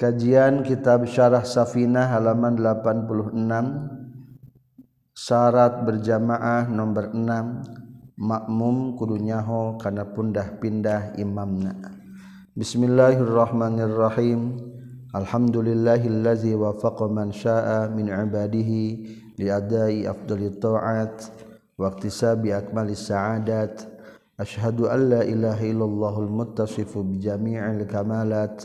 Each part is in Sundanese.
Kajian Kitab Syarah Safina halaman 86 Syarat berjamaah nomor 6 Makmum kudunyaho kana pundah pindah imamna. Bismillahirrahmanirrahim. Alhamdulillahillazi wafaqa man syaa min ibadihi liadai afdali ta'at wa iktisabi akmali sa'adat. Ashhadu an la ilaha illallahul muttasifu bi jami'il kamalat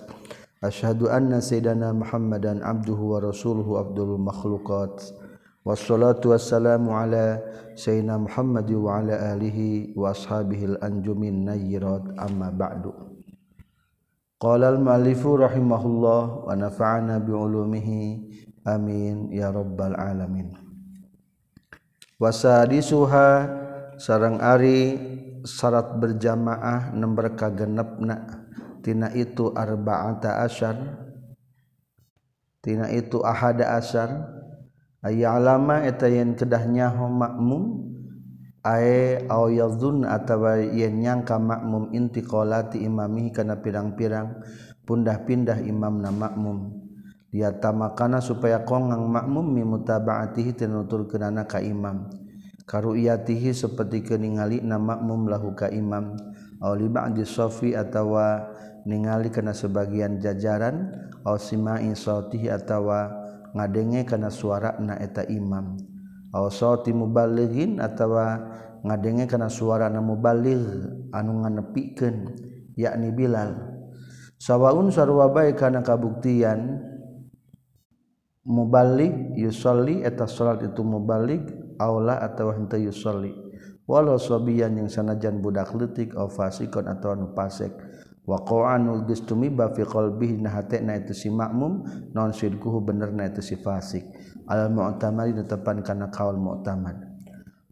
Ashhadu anna sayyidana Muhammadan abduhu wa rasuluhu abdul makhluqat wassalatu wassalamu ala sayyidina Muhammad wa ala alihi wa ashabihi al-anjumin nayyirat amma ba'du Qala al-muallifu rahimahullah wa nafa'ana bi ulumihi amin ya rabbal alamin Wasadisuha sarang ari syarat berjamaah nomor kagenepna tina itu arba'ata asyar. Tina itu ahada asyar. Ayalama eta yen kedah nyaho makmum ae aw yadhun atawa yen nyangka makmum intiqalati imami kana pirang-pirang pundah-pindah imamna makmum. Dia tamakana supaya kongang makmum mi mutaba'atihi tinutur kenana ka imam. Karuiyatihi seperti keningali na makmum lahu ka imam. Aw li ba'di sofi atawa ningali kana sebagian jajaran Osimai sotihi atawa ngadenge kana suara na eta imam. Soti mubalighin atawa ngadenge kana suara na mubalig anu nganepiken yakni Bilal. Sawwaun sarwabai kana kabuktian mubalik yusoli eta salat itu mubalik aula atau henteu yusoli walau sobiyan yang sanajan budak letik au fasikon atau anu pasek. waqa'an geus ba fi qalbihi na hatena itu si makmum non sidquhu benerna itu si fasik. Al mu'tamad tetepan kana kaul mu'tamad.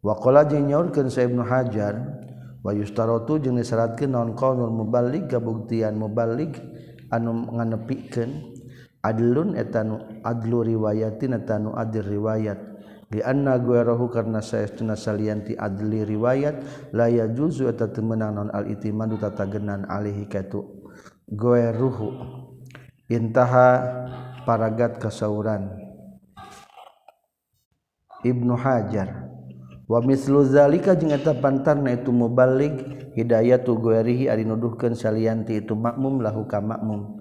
Wa qala jeung nyaurkeun sa ibnu hajar wa yustaratu jeung disyaratkeun non qaulul muballigh kabuktian muballigh anu nganepikeun adlun etanu adlu riwayatin etanu adil riwayat. Anna guerahu karena sayaestuna salianti adli riwayat la yajuzu eta teu meunang naon al itimadu tatagenan alihi katu gueruhu intaha paragat kasauran. Ibnu Hajar wa mislu zalika jeung eta pantarna itu muballig hidayatu guerihi ari nuduhkeun salianti itu makmum lahu ka makmum.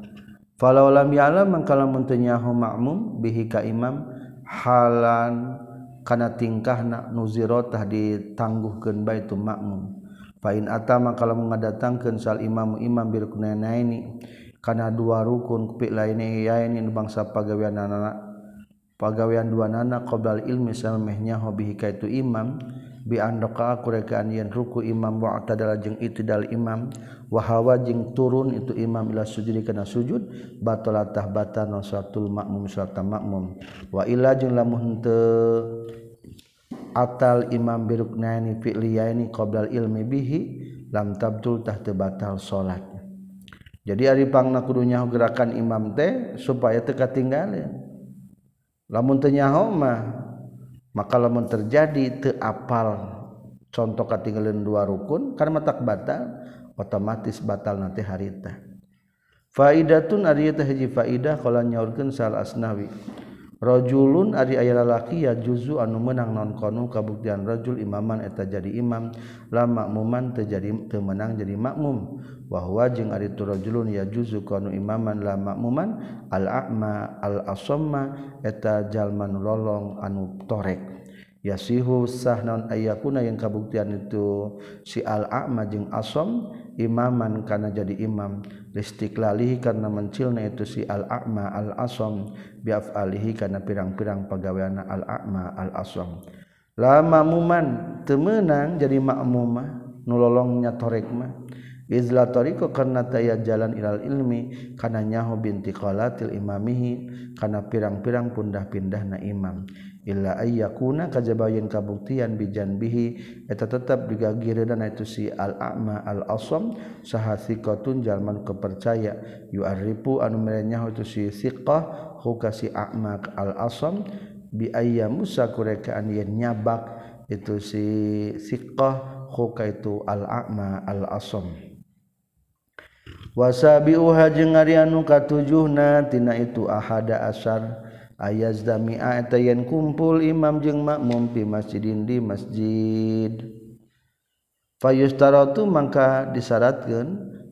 Falau lam ya'lam mangkala mun teu makmum bihi ka imam halan kana tingkah nak nuzirotah ditangguhkan baitu makmum. Fain atama kalau mengadatangkan sal imam imam bil kunainaini kana dua rukun kupik lainnya yaini bangsa pagawean anak pagawean dua nana qoblal ilmi samehnya hobi hikaitu imam biandoka kurekaan yen ruku imam wa'tadala jeung itidal imam. Wa hawa jeung turun itu imam ila sujudi kana sujud batalat tahbatan salatul makmum salat makmum. Wa illa jeung lamun teu atal imam biruknaini fi'liyaini qabla ilmi bihi lam tabtul tah teu batal salat jadi ari pangna kudu nyaho gerakan imam teh supaya teu katinggaleun lamun teu nyaho mah maka lamun terjadi teapal contoh ketinggalan dua rukun karena tak batal otomatis batal nanti harita faidatun ari teh hiji faidah qala nyaurkeun sal asnawi. Rajulun ari aya lalaki ya juzu anu menang non kono kabuktian rajul imaman eta jadi imam la makmuman teu jadi teu menang jadi makmum. bahwa jeung ari tu rajulun yajuzu kanu imaman la ma'muman al a'ma al asamma eta jalma lolong anu torek. Yasihu sah ayyakuna ayakuna yang kabuktian itu si al a'ma jeung asam imaman kana jadi imam. Listiklalihi karena mencilna itu si al a'ma al asam biaf alihi karena pirang-pirang pagaweana al a'ma al asam lama muman temenang jadi makmumah nulolongnya torek mah. Izla toriko karena taya jalan ilal ilmi karena nyaho binti qalatil imamihi karena pirang-pirang pundah-pindah na imam. Illa ayyakuna kajabayin kabuktian bijan bihi eta tetap digagireuna itu si al a'ma al asam saha thiqatun jalman kepercaya. Yu'arifu anu merenya itu si thiqah huka si a'ma al asam bi ayyamu sakurekaan yen nyabak itu si thiqah huka itu al a'ma al asam wasabi anu katujuhna katujuhnatina itu ahada asar. Ayaz dami'a eta yen kumpul imam jeung makmum fi masjidin di masjid. Fayustaratu mangka disyaratkeun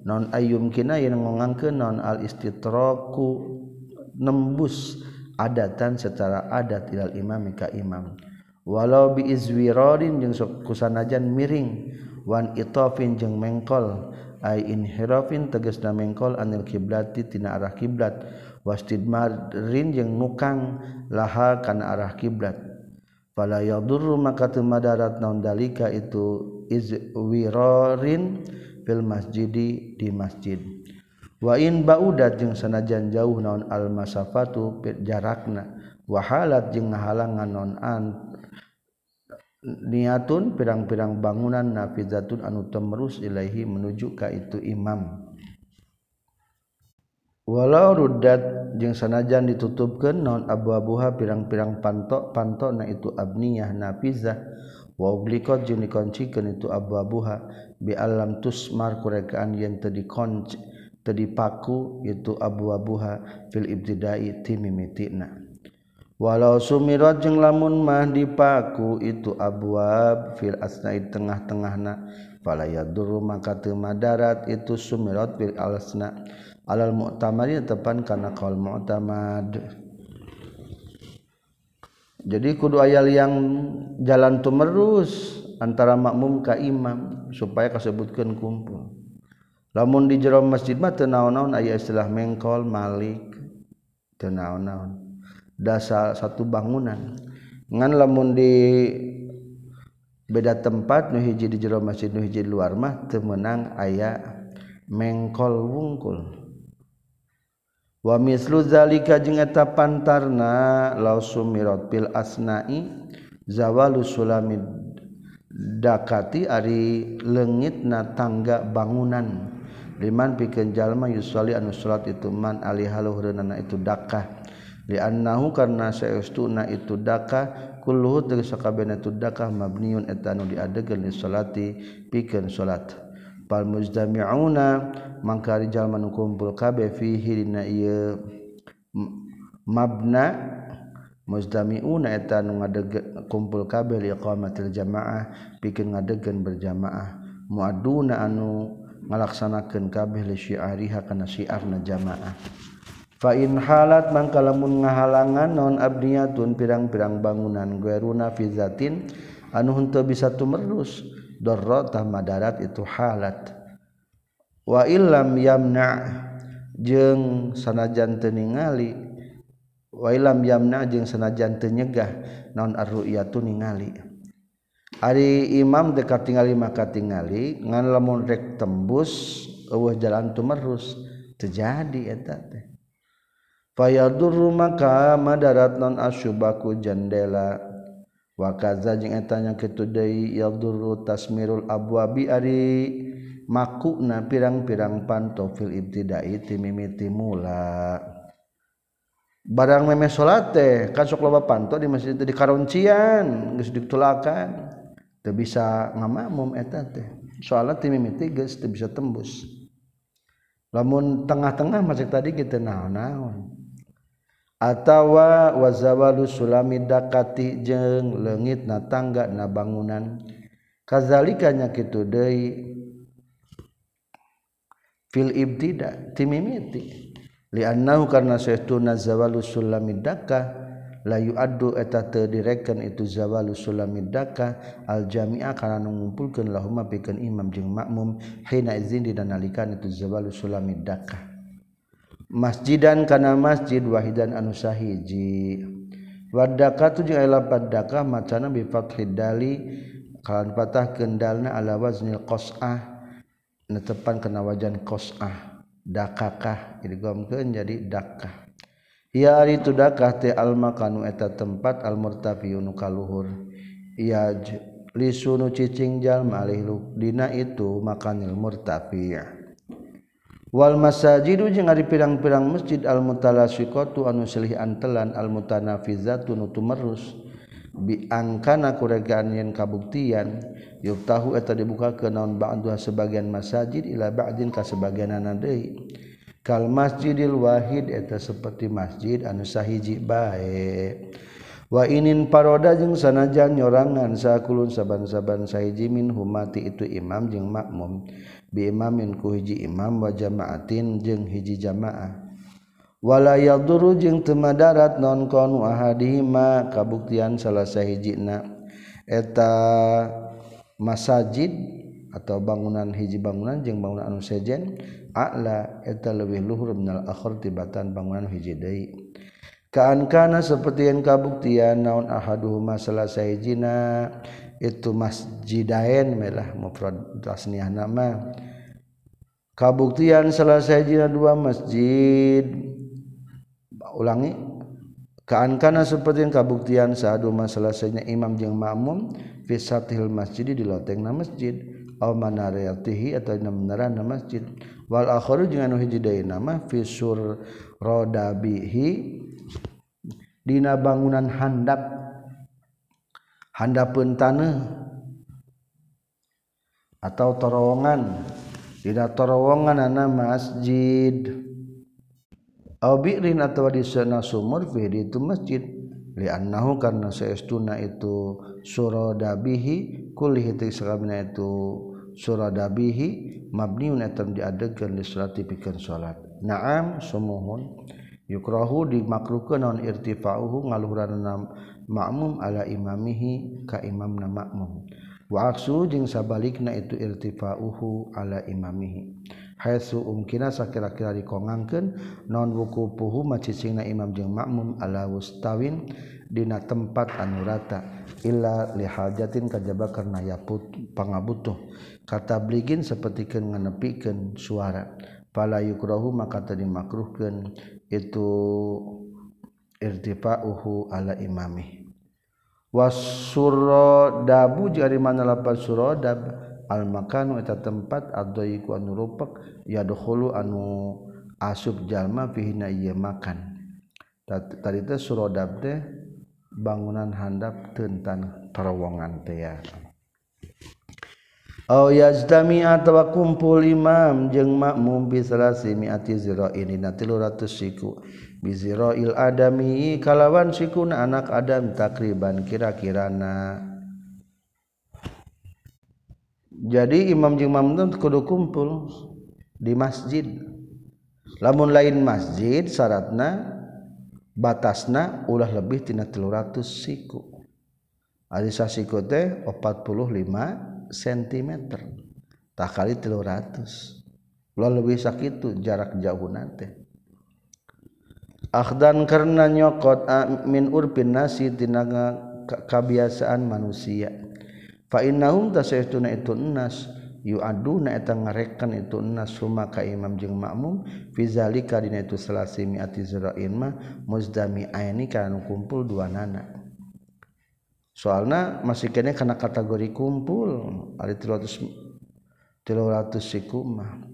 non ayum kina yen ngongangkeun non al istitraku nembus adatan secara adat ilal imam ka imam. Walau bi izwiradin jeung kusanajan miring wan itofin jeung mengkol inhirofin teges na mengkol anil kiblati tina arah kiblat. Wastidmarin jeung nukang laha kana arah kiblat. Fala yadurru maka teu madarat naon dalika itu izwirorin fil masjidi di masjid. Wa in baudat jeung sanajan jauh naon al masafatu jarakna. Wahalat jeung ngahalangan naon an niatun pirang-pirang bangunan nafizatun anu temerus ilaihi menuju ka itu imam. Walau ruddat jeung sanajan ditutupkeun naon abwabuha pirang-pirang pantok pantok na itu abniyah nafizah. Wa ublikot jeung dikoncikeun itu abwabuha bi alam tusmar kurekaan yen teu dikonci teu dipaku itu abwabuha fil ibtidai timimitina walau sumirot jeung lamun mah dipaku itu abwab fil asnaid tengah-tengah na fala yadurru maka madarat itu sumirot fil alasna alal mu'tamadi tepan kana qaul mu'tamad. Jadi kudu aya yang jalan tumerus antara makmum ka imam supaya kasebutkeun kumpul. Lamun di jero masjid mah teu naon-naon aya istilah mengkol malik teu naon-naon dasar satu bangunan. Ngan lamun di beda tempat nu hiji di jero masjid nu hiji di luar mah teu meunang aya mengkol wungkul. Wa mislu zalika jeung eta pantarna lausumirat bil asnai zawalu sulamid dakati ari leungitna tangga bangunan. Liman pikeun jalma yusolli anu salat itu man ali haluhreunana itu dakah. dianahu karena seestuna itu daka kulluhu tegesakabehna itu daka mabniun eta anu di salati pikeun salat. Fal mujtami'una mangka rijal manu kumpul kabeh fihi dina ieu mabna mujtami'una eta nu ngadeg kumpul kabeh liqamatil jamaah pikeun ngadegkeun berjamaah. Muaduna anu ngalaksanakeun kabeh li syi'ariha kana syi'arna jamaah. Fain halat mangka lamun ngahalangan non abdiyatun pirang-pirang bangunan gueruna fizatin anu henteu bisa tumerus dorrotah madarat itu halat. Wa illam yamna jeung sanajan teu ningali. Wa illam yamna jeung sanajan teu nyegah non arru'yatu ningali. Ari imam dekat tingali maka tingali ngan lamun rek tembus eueuh jalan tumerus. Terjadi eta teh. Dur maka Madarat non asybaku jendela wakazaanya ketud tasmirul Abuabi Ari makukna pirang-pirang pantofil ibtidai mimiti mula. Barang meme salate kasok loba panto di masjid itu di karoncian geus ditulakan teu bisa ngamakmum eta teh. Soalnya timimiti geus teu bisa tembus. Lamun tengah-tengah masih tadi kita naon-naon atawa wazawalu sulami dakati jeng lengit na tangga na bangunan. Kazalikanya kitu deui fil ibtida timimiti li annahu karna saytuna zawalu sulami daka layu adu eta teu direken itu zawalu sulami daka al jami'a kana ngumpulkeun lahumma pikeun imam jeng makmum hina izin dina itu zawalu sulami daka masjidan kana masjid wahidan anu sahiji. Wadaka tujuh ayla badaka macana bi fathid dali kalan patah kendalna ala waznil qas'ah netepan kana wajan qas'ah dakakah digomkeun jadi dakah. Ya ari tu dakah teh al makanu eta tempat al murtafiun kaluhur. Ya lisunu cicing jalma alih dina itu makanil murtafi' Wal masajidu jeung ari pirang-pirang masjid al-mutalasyiqatu anu silih antelan al-mutanafizatu nu tumerus. Bi angkana kuregaan yen kabuktian yuftahu eta dibuka ke naon ba'dha sebagian masajid ila ba'din ka sebagianana deui. Kal masjidil wahid eta seperti masjid anu sahiji bae. Wa inin paroda jeung sanajan nyorangan sakulun saban-saban sahiji min humati itu imam jeung makmum. bimamin ku hiji imam wa jamaatin jeung hiji jamaah. Wala duru jeung temadarat nonkon wahadima kabuktian salah sahijina. Eta masajid atau bangunan hiji bangunan jeung bangunan anu sejen a'la eta leuwih luhur minal akhir tibatan bangunan hiji deui. Kaan kana seperti yang kabuktian naon ahaduhuma salah sahijina. itu masjidain merah mufrad tasniyah nama kabuktian selesai jina dua masjid. Ulangi. Kaankana seperti kabuktian saadu selesainya imam jeung makmum fi sathil masjid di lotengna masjid. Aw manariyatihi atau dina menara masjid. Wal akharu jeung anu hiji deuna mah fi sur rodabihi dina bangunan handak handapun tanah. Atau terowongan. Tidak terowongan ana masjid. Au atau di sana sumur fi itu masjid. Li'annahu karena seestuna itu suradabihi kulih itu itu suradabihi mabniun etam diadegan li salat. Na'am sumuhun. Yukrahu dimakruhkeun non irtifa'uhu ngaluhuran makmum ala imamihi ka imamna makmum wa aksu jeung sabalikna itu irtifa'uhu ala imamihi. Haitsu umkina sakira-kira dikongangkeun non wukufuhu macicingna imam jeung makmum ala wustawin dina tempat anu rata illa li hajatin kajaba karena ya pangabutuh. Kata bligin sapertikeun nganepikeun suara. Pala yukrahu maka tadi makruhkeun itu irtifa'uhu ala imamihi. wasuro jari mana lapan surodab almakanu eta tempat addoiku anu rupek yadkhulu anu asub jalma fihina ieu makan. Tadi teh surodab teh bangunan handap tentang terowongan teh ya. Aw yazdami atawa kumpul imam jeung makmum bi salasi mi'ati zira'in na 300 siku. Bi il adami kalawan sikuna anak adam takriban kira-kirana. Jadi imam jeung makmum kudu kumpul di masjid. Lamun lain masjid syaratna batasna ulah lebih tina 300 siku. Ari sasiku teh 45 cm tak kali 300 ulah lebih sakitu jarak jauh nanti Akhdan karena nyokot ah, min urpin nasi tina kebiasaan manusia. Fa innahum tasaytuna itu nas yu'aduna eta ngarekan itu nas huma ka imam jeung makmum fi zalika dina itu salasi miati zira'in ma. muzdami aini kana anu kumpul dua nana. Soalna masih kene kana kategori kumpul ari 300 300 sikuma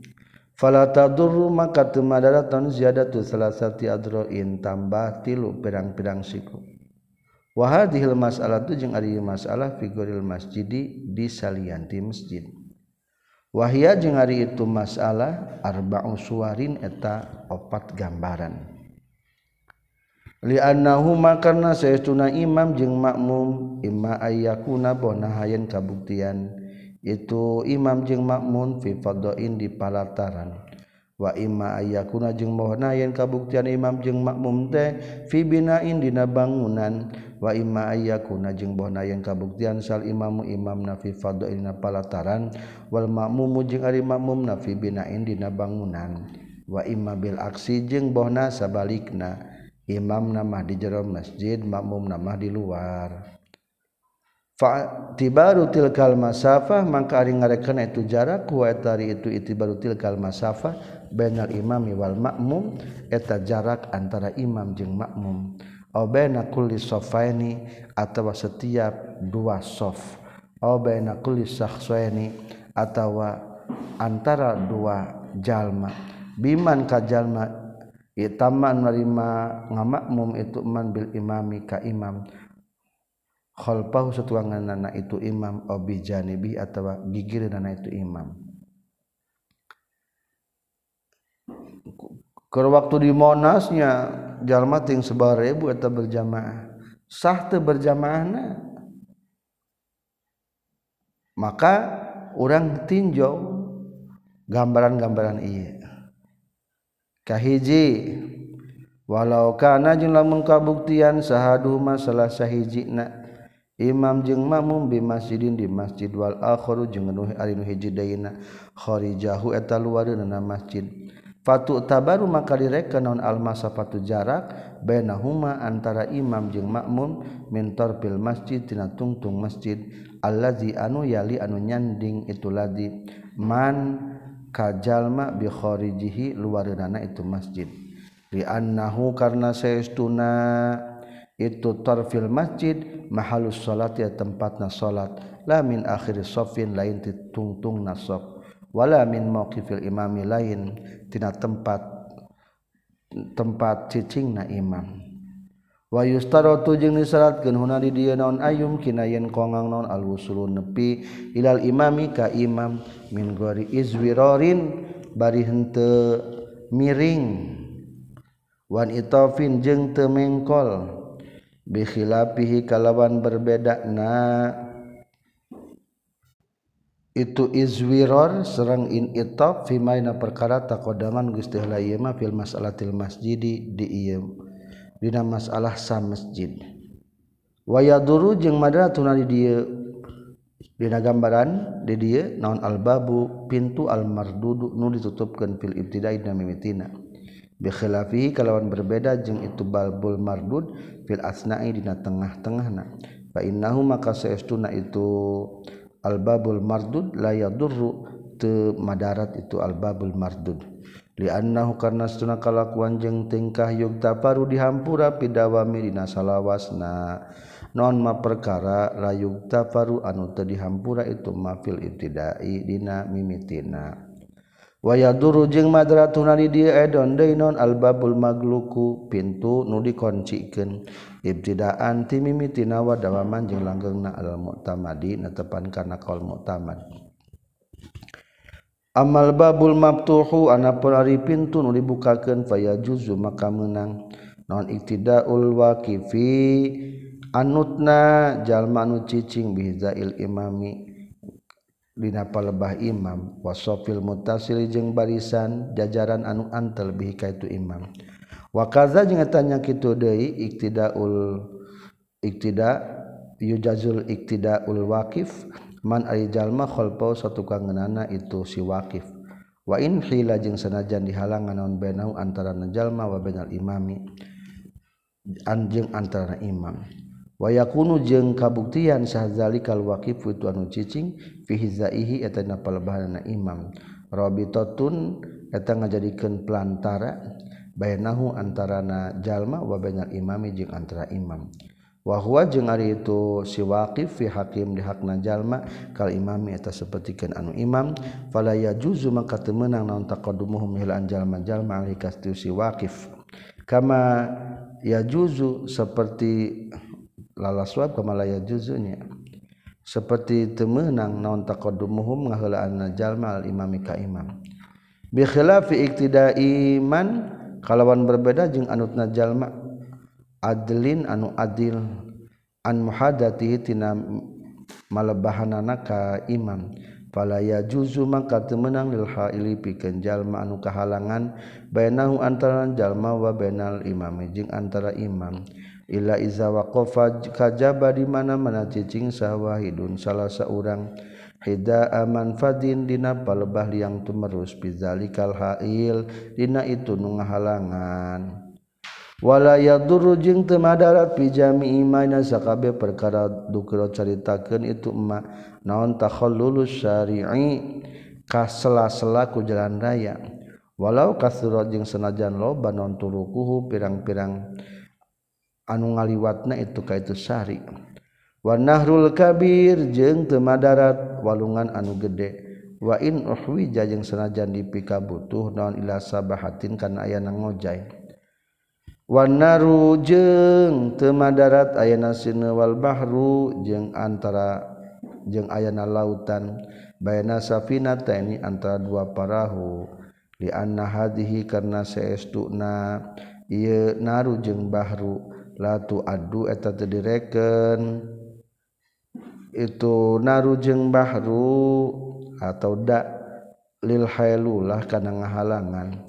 sikumah maka tahun salah saturoin tambah tilu perang-pirang siku Wahadihil masalah tu jeung ari masalah figuril masjidi di salianti masjid. Wahia jeung ari itu masalah arba'u suwarin eta opat gambaran. Li'annahu makarna saestuna imam jeung makmum imma ayyakuna bonahayen kabuktian itu Imam jeung makmun fifadoin di palataran. Wa imma ayyakuna jeung mohna yen kabuktian imam jeung makmum teh fi binain dina bangunan. Wa imma ayyakuna jeung mohna yen kabuktian sal imamu imamna fi fadoin na palataran. Wal makmumu jeung ari makmumna fi binain dina bangunan. Wa imma bil aksi jeung bohna sabalikna. Imam namah di jero masjid makmum namah di luar. Fa tibaru tilkal masafah maka ari ngarekeun itu jarak wa tari itu itibaru tilkal masafah bainal imami wal makmum eta jarak antara imam jeung makmum kulli sofaini atau setiap dua soft kulli sahini atau antara dua jalma. Biman kajallma taman menerima ngamakmum itu manbil imami ka imam Kholpahu setuangan nana itu imam oh, obi janibi gigit nana itu imam. Kalau waktu di Monasnya jalma ting sebar ribu atau berjamaah. Sah te berjamaah na. maka orang tinjau gambaran-gambaran iya kahiji walau kana jeung lamun kabuktian sahadu masalah sahijina. Imam jeung mamum bi masjidin di masjid wal jeung nuhi ari nu hiji deuna kharijahu eta luareunna masjid. Fatu tabaru maka direka naon al masafatu jarak bainahuma antara imam jeung makmum min tarfil masjid tina tungtung masjid. Allazi anu yali anu nyanding itu ladi. Man kajalma bi kharijihi luareunna itu masjid. Li annahu karna saestuna itu tarfil masjid mahalus salat ya tempatna salat. La min akhir sofin lain ti tungtung nasok wala min mauqifil imami lain tina tempat tempat cicingna imam. Wa yustaratu jeung disyaratkeun huna di dieu naon ayum kinayen kongang naon al nepi ilal imami ka imam. Min gori izwirorin bari henteu miring. Wan itafin jeung teu mengkol bikhilafihi kalawan berbeda na itu izwiror serang in itaf fi maina perkara taqaddaman gusti halayma fil mas'alatil masjidi di ieu. Dina masalah sa masjid. Wa yaduru jeung madaratun di dieu. Dina gambaran di dieu naon albabu pintu almardudu nu ditutupkeun fil ibtidai dan mimitina bikhilafi kalawan berbeda jeung itu balbul mardud fil asna'i dina tengah-tengahna. Fa innahu maka saestuna itu albabul mardud la yadurru te madarat itu albabul mardud. Li annahu karna stuna kalakuan jeung tingkah yugtaparu dihampura pidawami dina salawasna. Non ma perkara la yugtaparu anu teu dihampura itu mafil ibtidai dina mimitina. waya duru jeung madra di dia edon deinon albabul magluku. Pintu nu dikoncikeun ibtidaan ti mimitina wa dawaman jeung langgengna al mu'tamadi netepan kana qaul mu'tamad. Amal babul maftuhu anapun ari pintu nu dibukakeun faya juzu maka meunang. Non iktidaul waqifi. Anutna jalma nu cicing bihizail imami. dina palebah imam wasofil mutasili jeung barisan jajaran anu antel bihi kaitu imam. Wa kaza jeung tanya kitu deui iktidaul iktida yujazul iktidaul waqif man ari jalma khalfau satukangeunana itu si waqif wa in hila jeung sanajan dihalangan naon benau antara jalma wa benal imami anjing antara imam. wayakunu jeung kabuktian syahzalikal waqifu tu anu cicing fihizaihi eta palebahanna imam. Rabitatun eta ngajadikeun pelantara bainahu antarana jalma wa bainal imami jeung antara imam. Wa huwa jeung ari itu si waqif fi hakim di hakna jalma kal imami eta sapertikeun anu imam. Fala yajuzu maka teu meunang naon taqaddumuhum hilaan jalma-jalma alikastu si waqif. Kama yajuzu seperti lalaswab pemalaya juzunya seperti temenang naon taqaddumuhum ngaheulaan jalma al imami ka imam. Bi khilafi iktidai iman kalawan berbeda jeung anutna jalma. Adlin anu adil an muhadati tina malebahanana ka imam. Fala yajuzu maka temenang lil haili pikeun jalma anu kahalangan bainahu antara jalma wa bainal imami. Jeung antara imam. Ila iza waqafa kajaba di mana-mana cicing sawahidun salah saurang hida aman fadin dina palebah liang tumerus bizalikal hail dina itu nu ngahalangan. Wala yadurru jeung teu madarat fi jami'i maina sakabe perkara dukro caritakeun itu emak. Naon takhallulus syari'i kasela-sela ku jalan raya. Walau kasura jeung senajan loba non turukuhu pirang-pirang. anu ngaliwatna itu ka itu sari. Warnahrul kabir jeung teu madarat walungan anu gede. Wa in uhwija jeung sanajan dipikabutuh naon ila sabahatin kana ayana ngojay wanaru jeung teu madarat ayana sineun bahru jeung antara jeung ayana lautan. Bayana safinataini antara dua parahu. Li anna hadhihi karna saestuna ieu naru jeung bahru. latu adu eta direken. Itu narujeng Bahru atau dak lil hailulah kana ngahalangan.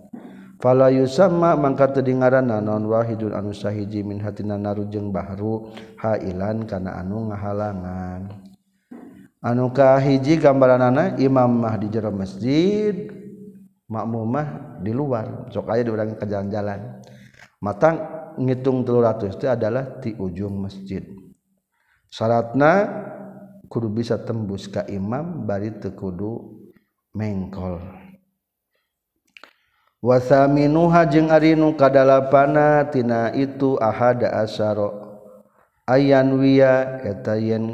Fala yusamma mangka teu dingaranna naon wahidun anu sahiji min hatina narujeng bahru hailan kana anu ngahalangan. Anu kahiji gambaranana imam mah di jero masjid makmum mah di luar. Sok aya diurang ke jalan-jalan. Matang ngitung telur ratus itu adalah di ujung masjid. Syaratna kudu bisa tembus ke imam bari tekudu mengkol. Wasaminuha jeung arinu kadalapana tina itu ahada asaro. Ayan wiya eta yen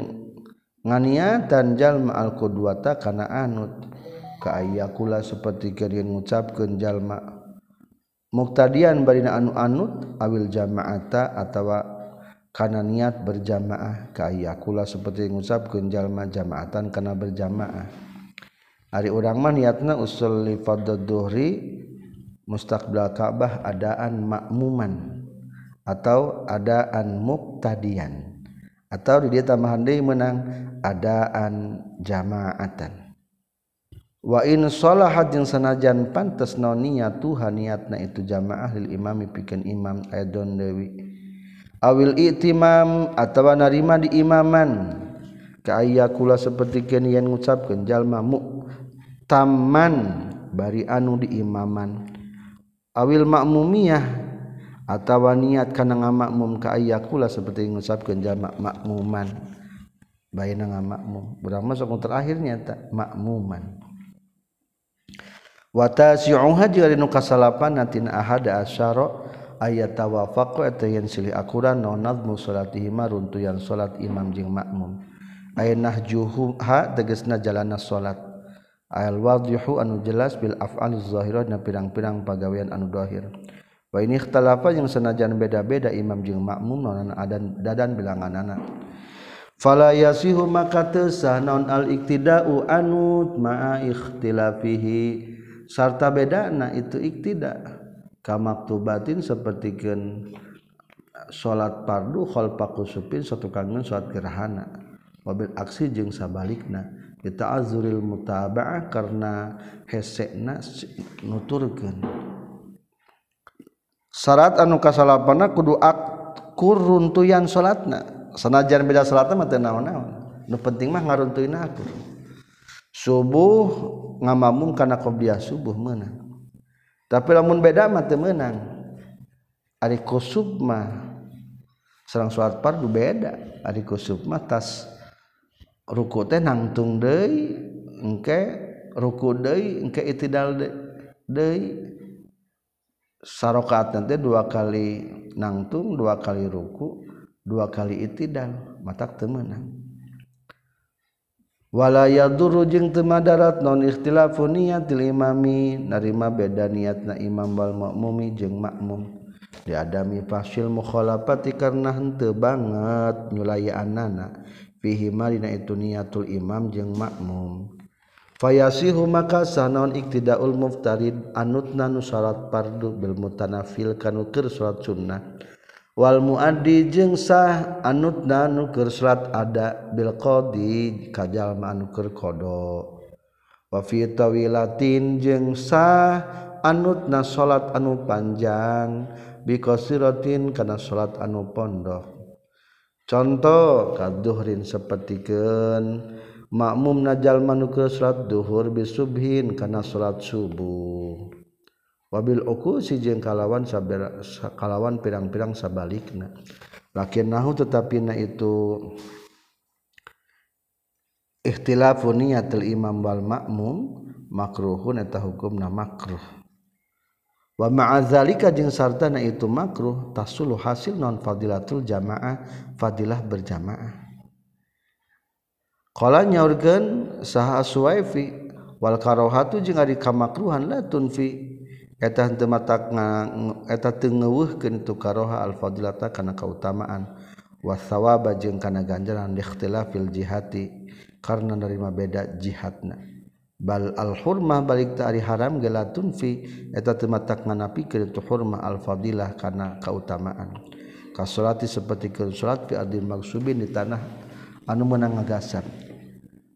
nganiatan jalma al qudwata kana anut. Ka ayakula seperti keur ngucapkeun jalma muktadian barina anu anut awil jamaata atawa karena niat berjamaah. Kayakula seperti ngucapkeun jalma jamaatan karena berjamaah. Hari urang mah niatna usolli fardhu dhuhri mustaqbal Ka'bah adaan makmuman atau adaan muktadian atau di dia tambahan deui menang adaan jamaatan. Wa in sholahat jeung sanajan pantes naon Tuhan niatna itu jamaah lil imami pikeun imam aidon dewi awil itimam atawa narima di imaman. Ka kula seperti yen ngucapkeun jalma mu taman bari anu di imaman. Ail makmumiah atautawa niat karena nga makmum ke ayakula seperti ngusapkan jamak makmuman baik nga makmum ber masuk terakhirnya tak makmuman ayawafaquran mu salatihima runtuyan salat imam jeung makmum. Aynah juha tegesna jalana salat. Alwadhu anu jelas bil af'al zahirah na pirang-pirang pagawean anu dohir. Wa ini ikhtalafa yang senajan beda-beda imam jeung makmum nonan adan dadan bilanganana. Fala yasihu maka tesah non al iktida'u anut ma'a ikhtilafihi. sarta bedana itu iktida. Kamaktu batin sepertikan salat pardu khalfaku supin satu kangen salat gerhana. Mobil aksi jeung sabalikna. Kita azuril mutaba'ah karena hesekna nuturkeun. Syarat anu kasalapana kudu akur runtuyan salatna sanajan beda salatna mah teu naon-naon. Nu penting mah ngaruntuin akur. Subuh ngamamung kana qobliyah subuh meunang tapi lamun beda mah teu meunang ari kusub mah sareng salat fardu beda. Ari kusub mah tas ruku teh nangtung deui engke ruku deui engke itidal deui. Sarokaat nanti dua kali nangtung dua kali ruku dua kali itidal. Matak temenang wala duru jeung temadarat non ikhtilafu niatil imami. Narima beda niatna imam wal makmumi jeung makmum. Diadami fasil mukhalafati karena henteu banget nyulayaanna fihi marina itu niatul imam jeung makmum. Fayasihu maka sanaon iktidaul muftarid anutna nu pardu bil mutanafil kanu keur sunnah. wal muadi jeung sah anutna nuker surat ada bil qadi kajal nuker kodo wa fi tawilatin jeung sah anutna salat anu panjang bi qasiratin kana salat anu pondok. Contoh kaduhrin sapertikeun makmum najal manukeun salat duhur bi subhin kana salat subuh. Wabil oku si jeng kalawan kalawan pirang-pirang sabalikna. Lakin nahu tetapi na itu ikhtilafu niyatil imam wal makmum makruhun eta hukumna makruh. Wa ma'adzalika jeung sartana itu makruh tasulu hasil non fadilatul jamaah fadilah berjamaah. Qala nyaurkeun saha suwaifi wal karahatu jeung ari kamakruhan la tunfi etangewuhkan tukaroha alfadilata karena keutamaan wasawaba jeung kana ganjaran dikhtilaf fil jihati karena nerima beda jihadna. Bal al hurmah balik ta ari haram gelatun fi eta teu matak nganapikeun tu hurmah al fadilah kana kautamaan. Kasolati seperti ke salat fi adil maksubin di tanah anu meunang ngagasar.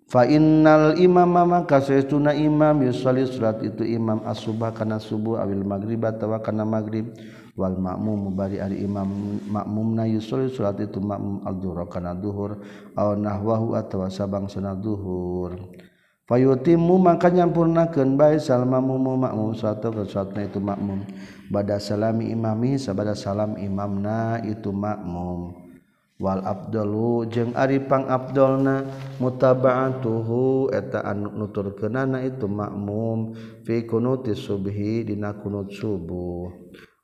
fa innal imama maka saytuna imam yusalli salat itu imam as-subah kana subuh awil maghrib atawa kana maghrib. Wal ma'mum bari al imam ma'mumna yusalli salat itu ma'mum al-dhuhur kana dhuhur aw nahwahu atawa sabang sana dhuhur fayutimmu maka nyampurnakeun bae sal ma'mum ma'mum satu ke salatna itu ma'mum. Bada salami imami sabada salam imamna itu ma'mum. Wal Abdulhu jeung Aripang Abdulna mutabaatuhu eta anu nuturkeunana itu makmum fi kunuti subhi dina kunut subuh.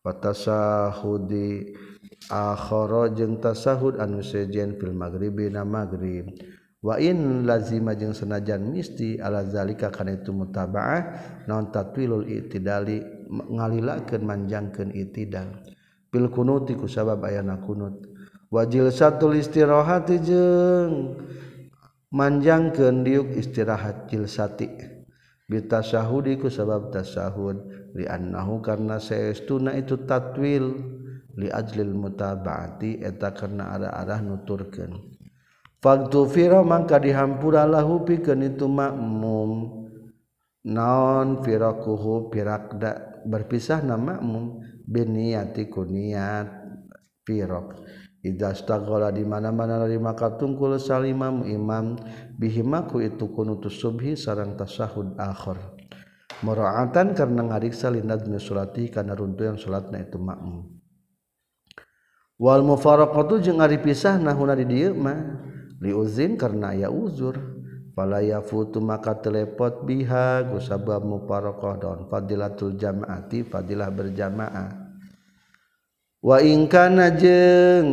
Wa tasahudi akhara jeung tasahud anu sejen fil maghribi na maghrib. Wa in lazima jeung senajan misti ala zalika kana itu mutabaah naon tatwilul itidali ngalilakeun manjangkeun itidal. Fil kunuti ku sabab ayana kunut. wajil satu istirahati jeung manjangkeun diuk istirahat jilsati bitasahudi ku sabab tasahud. Li annahu karna saestuna itu tatwil. Li ajlil mutabaati eta karna arah-arah nuturkeun. Fagtufira mangka dihampura lahu pikeun itu makmum. Naon firakuhu pirakda berpisah na makmum. Biniati kuniat firaq idza staghala di mana-mana dari maka tungkul salimam imam. Bihimaku itu kunutus subhi sarang tasahud akhir. Muraatan karena ngariksa lindat sulati karena runtuh yang salatna itu makmum. Wal mufaraqatu jeung ari pisah nahuna di dieu mah. Liuzin karena aya uzur. Fala yafutu maka telepot biha gusabab mufaraqah daun fadilatul jamaati fadilah berjamaah waingkana jeng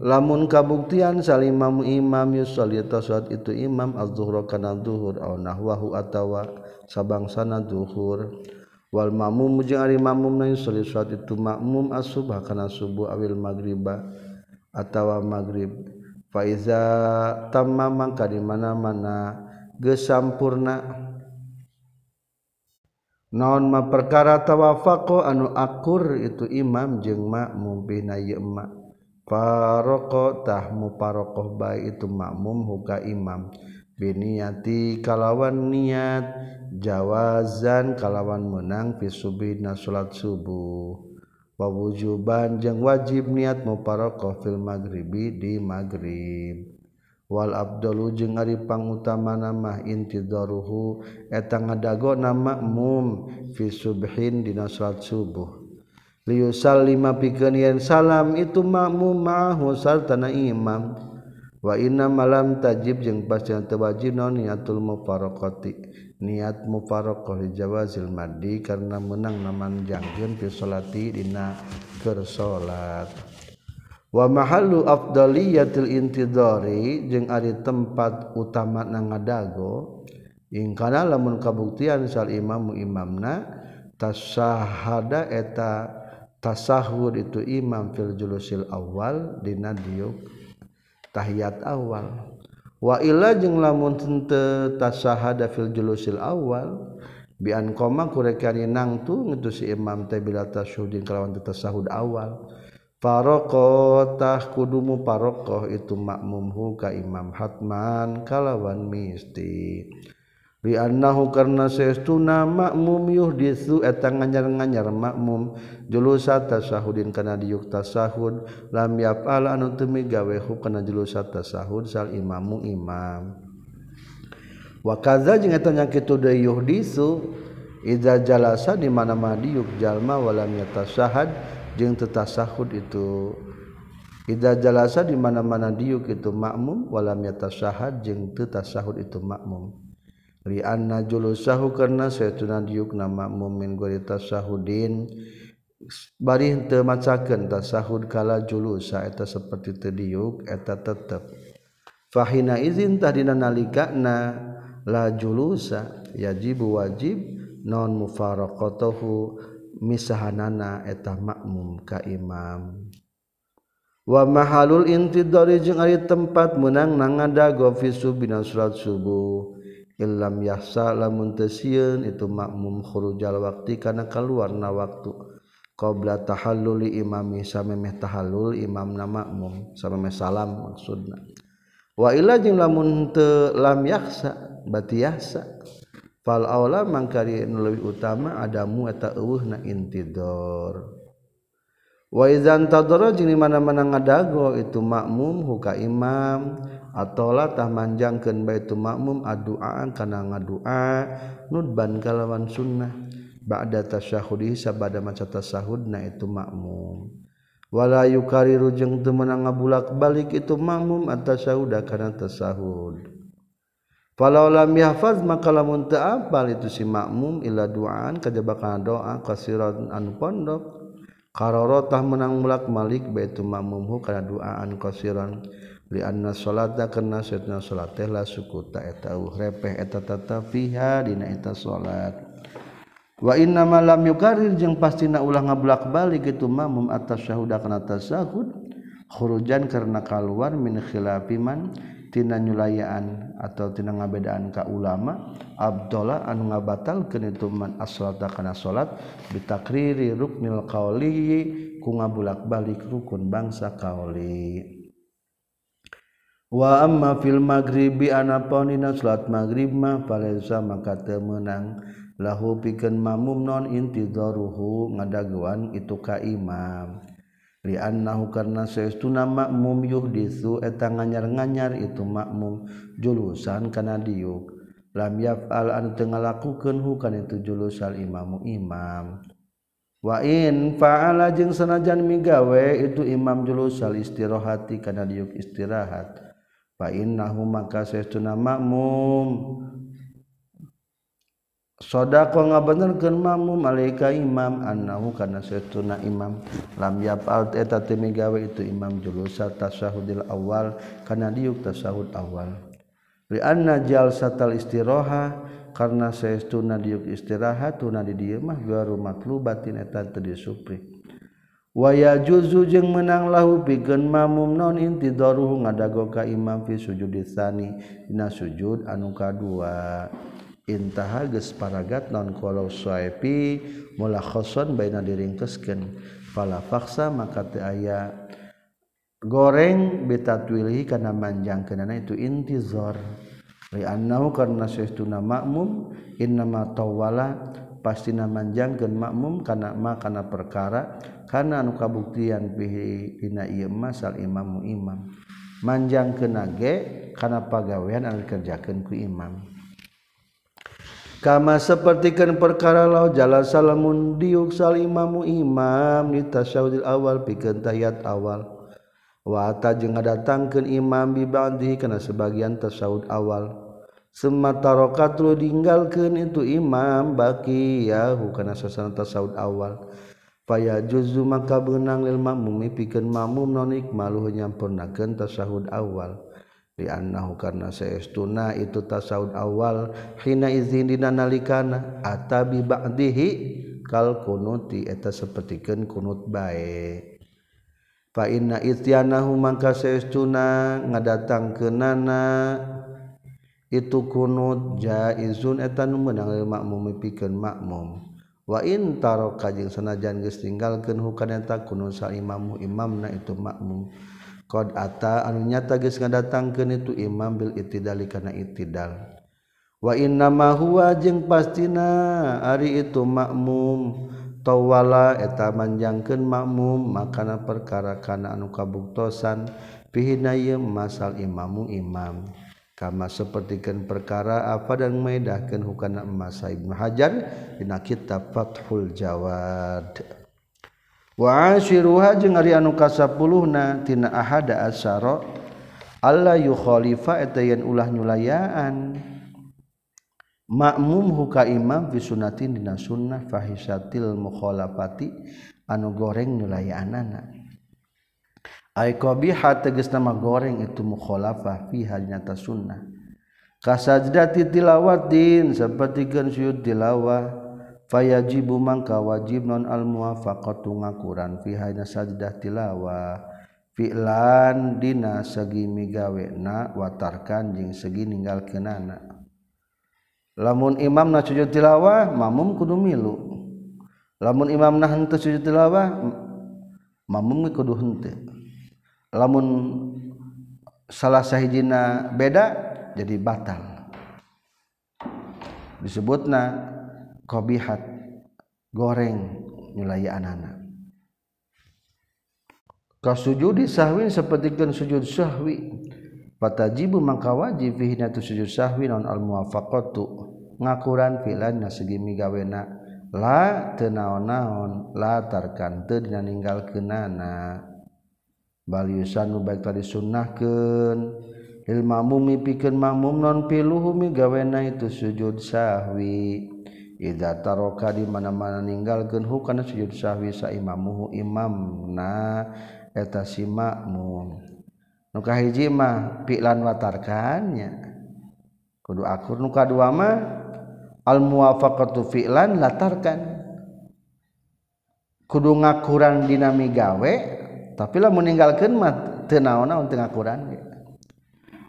lamun kabuktian salimamu imam yusolita saat itu imam az-zuhra kana zuhur aw nahwahu atawa sabangsana zuhur. Wal mamum jeung ari mamum na yusolli saat itu makmum as-subah kana subuh awil magriba atawa maghrib. Fa iza tamma mangka di mana-mana geus sampurna naon ma perkara tawafaqo anu akur itu imam jeung makmum bina ieu emak paroko tah muparokoh bae itu makmum huka imam. Biniati kalawan niat jawazan kalawan menang fi subina salat subuh. Wa wujuban jeung wajib niat muparokoh fil maghribi di maghrib. Wal abdalu jeung Ari pangutamana mah intidaruhu eta ngadago nama makmum fi subhin dina salat subuh. Liusal lima pikeun yen salam itu makmum ma'ahu sartana imam. Wa inna malam tajib jeung pasti teu wajib naon niatul mufaraqati. Niat mufaraqah li jawazil maddi karena meunang namanjangkeun fi salati dina keur salat. wa mahallu afdaliyatil intidari jeung ari tempat utama na ngadago ing kana lamun kabuktian sal imamu imamna tasahada eta tasahud itu imam fil julusil awal dina diuk tahiyat awal. Wa illa jeung lamun teu tasahada fil julusil awal bi an qoma kurekani nangtu itu si imam teh bila tasyahud kalawan tasahud awal. Parokotah kudumu parokoh itu makmumhu ka Imam Hatman kalawan misti Li annahu karna seestuna makmum yuhdisu etang nganyar-nganyar makmum julusa tasahudin kana diuk tasahud lam yaf'al anu teu migawe kana julusa tasahud sal imamu imam. Wa kadza jeung eta nya kitu deui yuhditsu iza jalasa di mana-mana diuk jalma walam yatasahad jeung tetasahud itu Ida jalasa di mana-mana diuk itu makmum walam yatasahad jeung teu tasahud itu makmum. Li anna julusahu karena saytuna diukna makmum min gori tasahudin bari teu macakeun tasahud kala julusa eta seperti teu diuk eta tetep. Fahina izin tahdina nalikana la julusa yajibu wajib non mufaraqatahu misahanana eta makmum ka imam. Wa mahalul intidari jeung ari tempat meunang nangada fi bina salat subuh. Illam yahsa lamun teu itu makmum khurujal waqti kana kaluarna waktu. Qabla tahalluli imami samemeh tahallul imamna makmum samemeh salam maksudna. Wa illa jeung lamun teu lam yahsa bati yahsa. fal aula mangkari nu leuwih utama adamu eta eueuhna intidor. Wa idzan tadara jeung mana-mana ngadago itu makmum huka imam atola tah manjangkeun baitu makmum aduaan kana ngadua nudban kalawan sunnah. Ba'da tasyahudi sabada maca tasahudna itu makmum. Wala yukariru jeung teu meunang ngabulak balik itu makmum atasahuda kana tasahud Falau lam yahfaz maka lamun teu apal itu si makmum ila duaan kajaba kana doa kasiran anu pondok. Karoro menang mulak malik baitu makmum hu kana duaan kasiran. Li anna salata kana satna salat teh la sukuta eta euh repeh eta tata fiha dina eta salat wa inna ma lam yukarir jeung pastina ulah ngablak balik itu makmum atas syahuda kana tasahud khurujan karena kaluar min khilafi man tina nyulayan atau tina ngabedaan ka ulama Abdullah anu ngabatalkeun itu man as-salata kana salat bitakriri ruknil qauli ku ngabulak-balik rukun bangsa qauli wa amma fil maghribi anapun dina salat maghrib mah palesa maka teu meunang. Lahu pikeun mamum non intidaruhu ngadaguan itu ka imam. liannahu karena saestuna makmum yuhdisu eta nganyar-nganyar itu makmum julusan kana diuk. Lam yaf'al an teu ngalakukeun hu kana itu julusal imamu imam. Wa in fa'ala jeung sanajan migawe itu imam julusal istirahati kana diuk istirahat. Fa innahu maka saestuna makmum sodako nga benerken mamu malaika imam annahu kana setuna imam. Lam yapal eta itu imam julusa tasahudil awal kana diuk tasahud awal. Ri anna jalsatal istiroha karena saestuna diuk istirahat tuna di dieu mah garu matlubatin eta teu disupri wa yajuzu jeung menang lahu pikeun mamum non intidaruhu ngadago ka imam fi sujud tsani dina sujud anu kadua. intaha geus paragat non kalau suaipi mula khoson baina diringkeskeun. Fala faksa maka teu aya goreng bitatwilihi kana manjangkeunana itu intizar li annahu karna saestuna makmum innama tawala pastina manjangkeun makmum kana ma kana perkara kana anu kabuktian bihi dina ieu masal imamu imam. Manjangkeun ge kana pagawean anu dikerjakeun ku imam. kama sepertikan perkara laut jala salamun diuk salimamu imam di tasyahudil awal pikeun tahiyat awal. Wa ta jeung ngadatangkeun imam bi ba'dhi kana sebagian tasyahud awal. Summa taraka ditinggalkeun ninggalkeun itu imam baki yahu kana sasana tasyahud awal. Faya juzu maka beunang lil makmum pikeun makmum non ikmaluh nyampurnakeun tasyahud awal. liannahu karna saestuna itu tasaud awal hina izin dina nalikana atabi ba'dihi kal kunuti eta sapertikeun kunut bae. Fa inna ityanahu mangka saestuna ngadatangkeunana itu kunut jaizun eta nu meunang makmum mipikeun makmum. Wa in taraka jeung sanajan geus tinggalkeun hukana eta kunut sa imamu imamna itu makmum. Qad ata anu nyata geus ngadatangkeun itu imam bil itidali kana itidal. Wa inna ma huwa jeung pastina ari itu makmum tawala eta manjangkeun makmum makana perkara kana anu kabuktosan pihina masal imamu imam. Kama sapertikeun perkara apa dan maedahkeun hukana emas Ibnu Hajar dina kitab Fathul Jawad. waashiruha jeung ari anu kasapuluhna tina ahada asyara Allah yukhalifa eta yen ulah nyulayaan. Makmum huka imam fi sunnatin dina sunnah fahisatil mukhalafati anu goreng nyulayaanana. Ay qabiha tegas nama goreng itu mukhalafah fi nyata sunnah. Kasajdati tilawatin sapertikeun syud tilawah. fayajibu mangka wajib non al muwafaqatu ngakuran fi hayna sajdah tilawa. Fi'lan dina segi migawena watarkan jeung segi ninggalkeunana. Lamun imam na sujud tilawah mamum kudu milu. Lamun imam na henteu sujud tilawah mamum kudu henteu. Lamun salah sahijina beda jadi batal. Disebutna kobihat goreng nilai anak kasujudi sahwin sapertikeun sujud sahwi. Fatajibu mangka wajib fihi tu sujud sahwi non al muwafaqatu. Ngakuran filan na segi migawena. La tenaon-naon la tarkan teu dina ninggalkeunana. Bal yusanu baik tadi sunnahkeun. Lil mamum pikeun mamum non piluhu migawena itu sujud sahwi. Iza taroka di mana-mana ninggalkeun hukana sujud sahwi sa imamuhu imamna eta si makmum. Nu kahiji mah fi'lan watarkannya. Kudu akur nu kadua mah al muwafaqatu fi'lan latarkan. Kudu ngakuran dinami gawe tapi lamun ninggalkeun mah teu naon-naon teu ngakuran ge.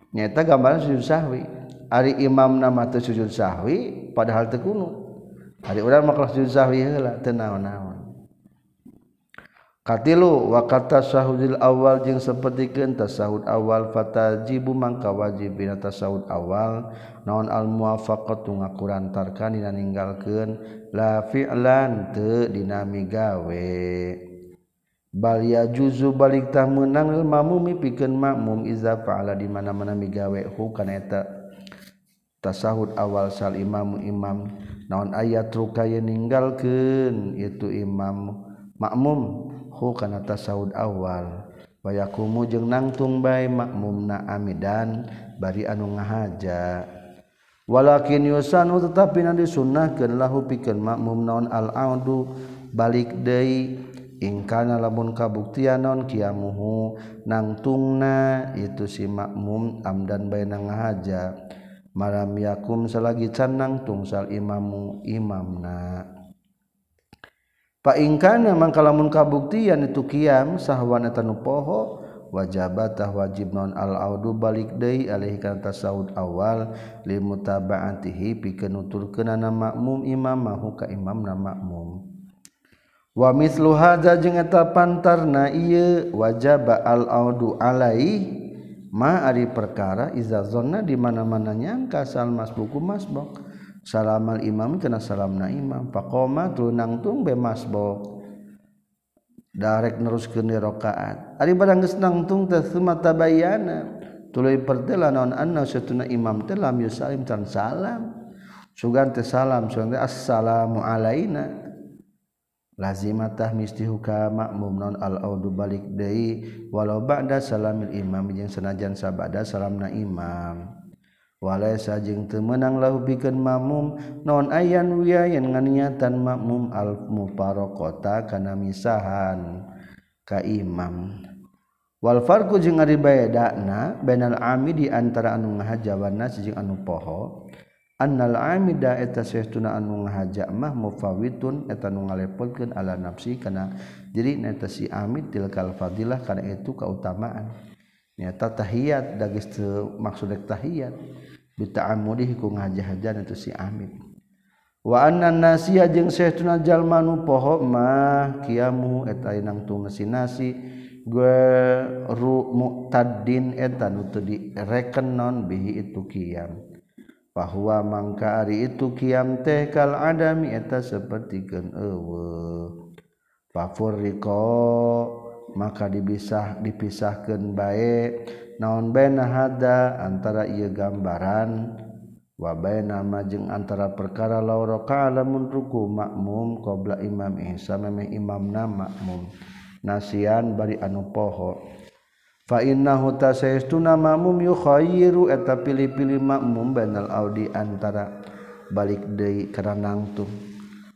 Nyata gambaran sujud sahwi. Ari imam nama teu sujud sahwi padahal teu kunu. hari urang mah kelas juzahwi heula teu naon-naon. Katilu wa kata sahudil awal jeung sapertikeun tasahud awal fatajibu mangka wajib dina tasahud awal. Naon al muwafaqatu ngakurantarkan dina ninggalkeun. La fi'lan teu dina migawe. Balia juzu balik tah meunang lil mamumi pikeun makmum iza fa'ala di mana-mana migawe. Hu kana eta tasahud awal sal imam imam. naon ayat rukaya ninggalkeun? Itu imam makmum. Hu kana tasawud awal. Wayakumu jeung nangtung bae makmumna amidan bari anu ngahaja. Walakin yusanu tetapi na disunnahkeun lahu pikeun makmum naon al audu balik deui ingkana lamun kabuktian naon kiamuhu. Nangtungna itu si makmum amdan bae ngahaja. malam yakum selagi canang tungsal imamu imamna. Pak ingkana mangkalamun kabuktian itu kiam sahwana tanu poho wajabatah wajib non al audu balik deui alih kana tasaud awal li mutaba'atihi pikeun nuturkeunana makmum imam mahu ka imamna makmum. Wa mithlu hadza jeung eta pantarna ieu wajaba al audu alaihi ma ari perkara iza zonna di mana-mana nyangka sal masbuku masbok salamal imam kana salamna imam. Faqoma tunang tung be masbok darek neruskeun rakaat ari barang geus nangtung teh tabayana. Tuluy pertela naon anna satuna imam teh lam yusalim tan salam. Sugan teh salam sugan teh assalamu alaina. lazimatah mistihuka makmum non al-audu balik deui walau ba'da salamil imam jeung sanajan sabada salamna imam. Walaisa jeung teu meunang lahu pikeun makmum non ayan wiyayan nganiatan makmum al mufaraqata kana misahan ka imam. Wal farqu jeung ari bedana bainal ami di antara anu ngahajawan nas jeung anu poho. annal amida eta sehtuna anu ngahaja mah mufawitun eta nu ngalepotkeun ala nafsi kana diri eta si amid tilkal fadilah kana itu kautamaan. Nyata tahiyat da geus maksud tahiyat bita'amudih ku ngahaja-hajan eta si amid wa anna nasiha jeung sehtuna jalma nu poho mah kiamu eta inang tu nasi gue ru muktadin eta nu teu direken non bihi itu kiam. bahwa mangka ari itu kiam teh kal adami eta sapertikeun eueuh. Fafurriqo maka dipisah dipisahkeun bae naon baina hada antara ieu gambaran wabai nama jeung antara perkara lauro kalamun ruku makmum qabla imam ihsa memeh imam na makmum. Nasian bari anu poho. fainnahutamumkhoiru eta pilih-pilih makmum banal Audi antara balik De keranangtung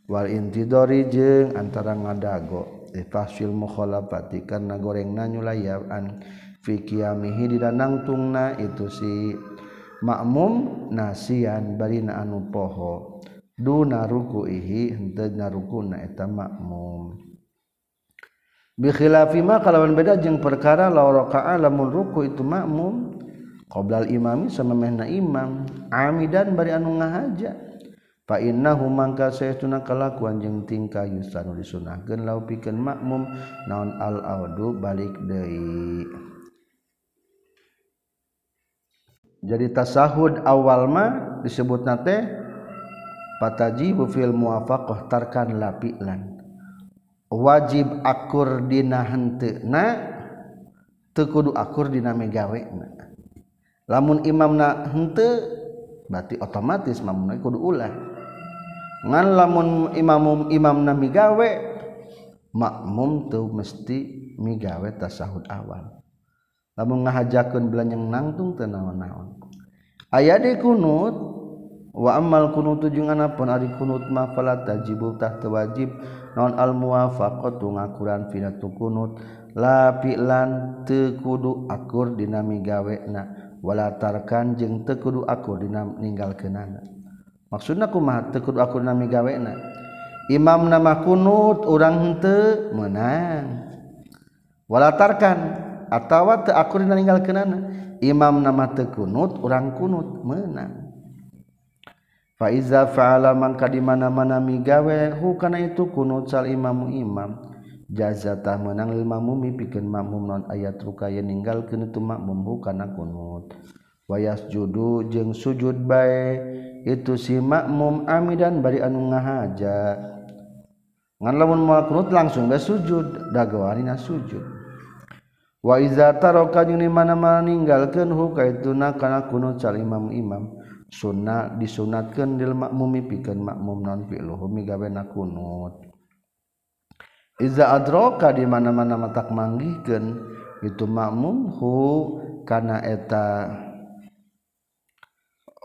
Wal intidori jeung antara ngadago difasil mukholapati karena goreng nanyu layaan fikiamihi didanangtung na itu si makmum nasian barina anu poho. Duna ruku henteu ngarukuna eta makmum bikhilafima kalawan beda jeung perkara la raka'a lamun ruku itu makmum. Qoblal imami samemehna imam. Amidan bari anu ngahaja. Fa innahu mangka saytuna kalakuan jeung tingkah yusanu disunahkeun lau pikeun makmum. Naon al audu balik deui. Jadi tasahud awal mah disebut nate patajibu fil muwafaqah tarkan lapilan wajib akur dina hente na? Tekudu akur dina megawe na. Lamun imam henteu berarti otomatis mamuna kudu ulah. Ngan lamun imam imam na migawe makmum tuh mesti migawe tasahud awal. Lamun ngahajakeun belanjang nangtung teu naon-naon. Aya di kunut wa amal kunut jeung anapun ari kunut mah fala tajibul tah wajib non al muwafaqatu ngakuran fina kunut. La fi'lan te kudu akur dina migawena. Wala tarkan jeung te kudu akur dina ninggalkeunana. Maksudna kumaha te kudu akur dina migawena? Imam nama kunut urang henteu meunang wala tarkan atawa teu akur dina ninggalkeunana. Imam nama teu kunut urang kunut meunang Faiza faala mangka di mana-mana migawe hu kana itu kunut sal imamu imam. Jazatah menang lil mamumi pikeun makmum non ayat rukaya ninggalkeun itu makmum kana kunut. Wayas judu jeung sujud bae itu si makmum amidan bari anu ngahaja. Ngan lamun moal kunut langsung bae sujud dagawanina sujud. Wa iza taraka jeung mana-mana ninggalkeun hu kana kunut sal imam imam sunnah disunatkan dil makmumi pikeun makmum non fi'luhum gawe na kunut iza adroka di mana-mana matak manggihkeun itu makmum hu kana eta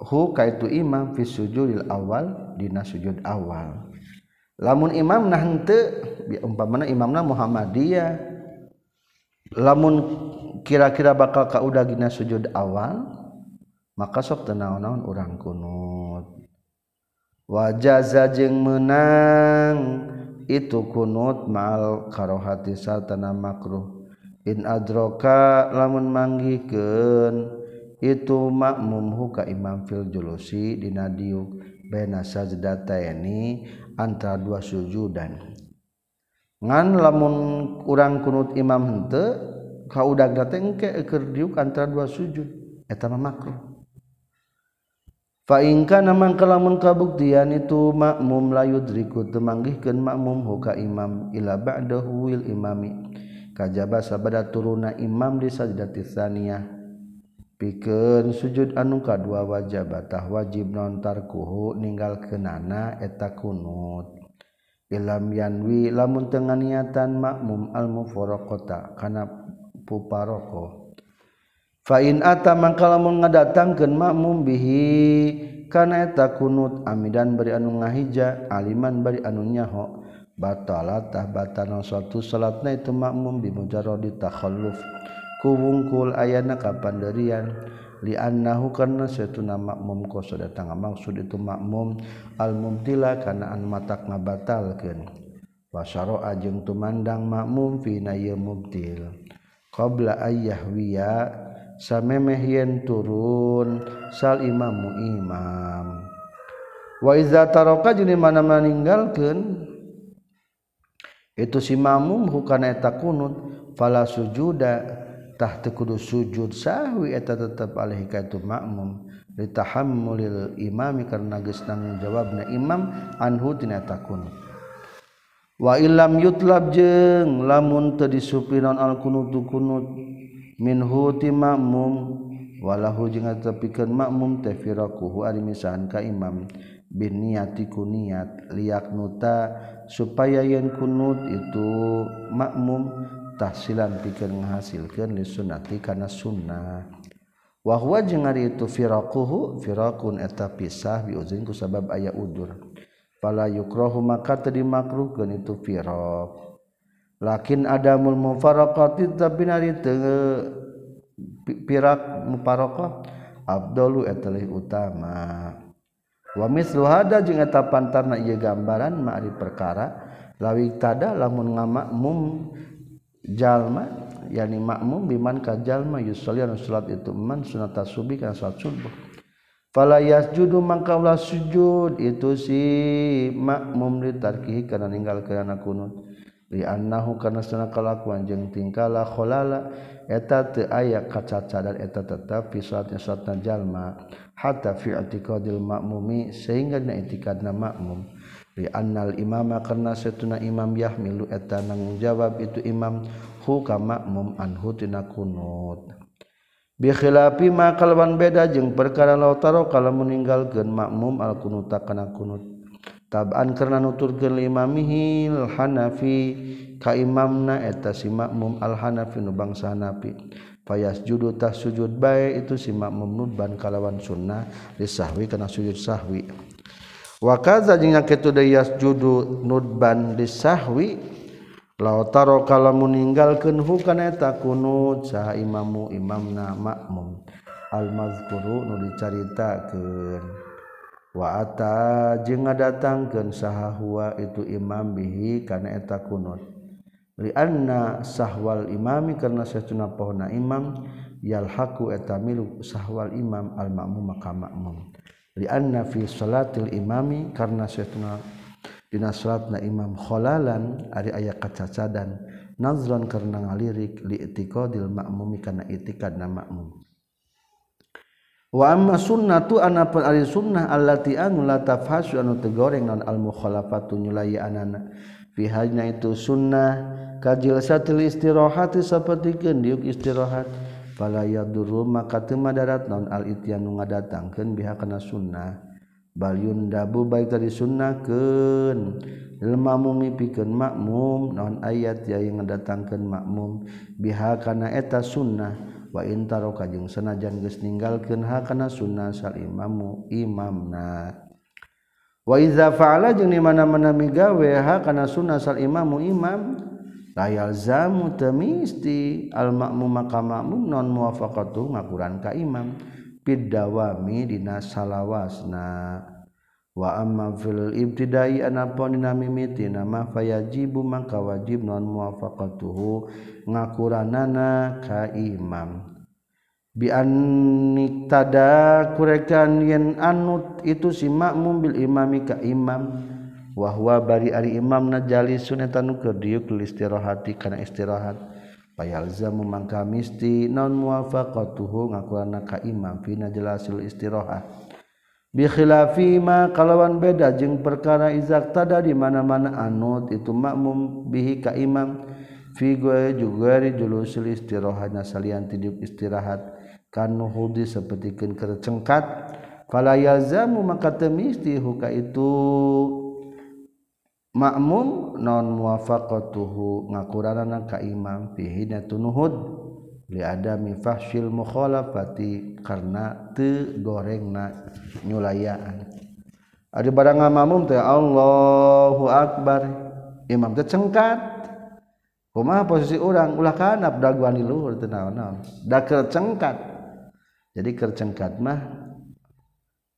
hu kaitu imam fi sujudil awal dina sujud awal. Lamun imam nah henteu umpamana imamna Muhammadiyah lamun kira-kira bakal kaudah dina sujud awal maka sok tenang-naon orang kunut. Wajaza jeng menang itu kunut mal karohati saltana makruh. In adroka lamun manggihkeun itu makmum huka imam fil julusi dina diuk. Bena ini antara dua sujudan. Ngan lamun urang kunut imam henteu kaudag dateng ke keur diuk antara dua sujud. Eta makruh faingka naman kalamun kabuktian itu makmum layudriku temanggihkan makmum huka imam ila ba'dahu wil imami. Kajaba sabada turuna imam di sajdati tsaniyah. Pikeun sujud anu kadua wajib tah wajib non tarkuhu ninggal kenana eta kunut. Ilam yanwi lamun tengah niatan makmum al mufaraqata kana puparoko fain ata mangkalamun ngadatangkeun makmum bihi kana eta kunut amidan bari anu ngahija aliman bari anu nyaho batala tah batana suatu salatna itu makmum bi mujarradi takhalluf. Ku wungkul ayana ka panderian li annahu karna satuna makmum ko sadatang maksud itu makmum al mumtila kana an matak ngabatalkeun. Wasyara'a jeung tumandang makmum fina ye mubtil. Qabla ayyahwiya samemeh yen turun sal imammu imam. Wa iza taroka jeung mana meninggalkeun itu si mamum hukana eta kunut fala sujuda tah kudu sujud sahwi eta tetep alih ka itu makmum. Litahammulil imami karena geus tanggung jawabna imam anhu tina eta kunut. Wa illam yutlab jeung lamun teu disupinon al kunutu kunut minhuti makmumwalahu jeung tepikeun makmum teh firaquhu ari misahan ka imam. Bin niati ku niat nuta supaya yen kunut itu makmum tahsilan pikeun ngahasilkeun li sunnati kana sunnah. Wa huwa jeung ari itu firaquhu firaqun eta pisah biuzin ku sabab aya udur. Fala yukrahu maka tadi dimakruhkeun itu firaq lakin adamul mufaraqati tapi nari pirak mufaraqah Abdullu etalih utama. Wa luhada hada eta pantarna ieu gambaran ma'rif perkara lawi tada lamun ngamakmum jalma yani makmum biman ka jalma yusolli anu salat itu man sunat subuh kan salat subuh. Fala yasjudu mangka ulah sujud itu si makmum li tarkihi kana ninggalkeun kunut. li annahu kana sana kalakuan jeung tingkala kholala eta teu aya kacacadan eta tetep fi salatnya salatna jalma hatta fi i'tiqadil ma'mumi sehingga na i'tiqadna ma'mum. Li annal imama karna satuna imam yahmilu eta nanggung jawab itu imam hu ka ma'mum anhu tina kunut. Bi khilafi ma kalawan beda jeung perkara lautaro kalau meninggalkeun makmum al kunuta kana kunut. taban karena nuturkan imamihil Hanafi ka imamna eta si makmum al Hanafi nu bangsa Hanafi. Fayas judu tah sujud bae itu si makmum nuban kalawan sunnah disahwi kana sujud sahwi. Wa kadza jeung kitu deui yasjudu nudban disahwi law taro kalamun ninggalkeun hu kana eta kunut saha imamu imamna makmum. Al mazkuru nu dicaritakeun. Wa ata jeung ngadatangkeun saha huwa itu imam bihi kana eta kunut. Anna sahwal imami karena setuna pohona imam yalhaku etamilu sahwal imam al makmum maka makmum li anna fi salatil imami karena setuna dina salatna imam kholalan ari aya kacacadan nazran karena ngalirik li itiqadil makmumi kana itikadna makmum wa amma tu anak ari sunnah allati anu la tafhasu anu tegoreng non al mukhalafatu nyulai anana fi hajna itu sunnah kajil satil istirahat sapertikeun diuk istirahat. Fala yadurru maka teu madarat non al ityan nu ngadatangkeun biha kana sunnah. Bal yundabu baik tadi sunnahkeun lemah mumi pikeun makmum non ayat ya yang ngadatangkeun makmum. Biha kana eta sunnah. wa intaro kajjung senajan geus ninggalkeun hakana sunnah sal imamu imamna. Wa idza fa'ala jeung di mana-mana migawe hakana sunnah sal imamu imam la yalzamu tamisti. Al ma'mum maka ma'mum non muwafaqatu ngakuran ka imam. Bid dawami dina salawasna. Wa amma fil ibtidai anapun dina mimiti nama fayajibu maka wajib non muwafaqatuhu ngakuranana ka imam. Bi tada kurekan yen anut itu si makmum bil imami ka imam. Wahwa bari ari imam najali sunatan keur diuk istirahati kana istirahat. Payalzamu mangka misti non muwafaqatuhu ngakulana ka imam fi najlasil istirahat bi khilafi ma kalawan beda jeung perkara izak tada di mana-mana. Anut itu makmum bihi ka imam. Fi goe juga julusul istirahatna salian tidiuk istirahat. Kanu hudi sapertikeun keur cengkat fala yalzamu maka teu misti huka itu. Makmum non muwafaqatuhu ngakurana ka imam. Fihi tunuhud li adami fahsyil mukhalafati karena teu gorengna nyulayaan. Ada barang makmum teh Allahu akbar. Imam teh cengkat. Kumaha posisi orang ulah kana daguan di luhur teu naon-naon. Da cengkat. Jadi kercengkat mah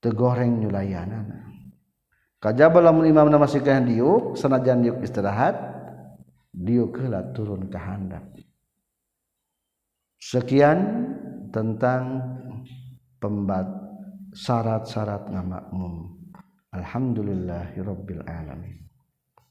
teu goreng nyulayanana kajaba lamun imamna masih kaya diuk sanajan diuk istirahat diuk heula turun ke handap sekian tentang pembat syarat-syarat ngamakmum alhamdulillahirabbil alamin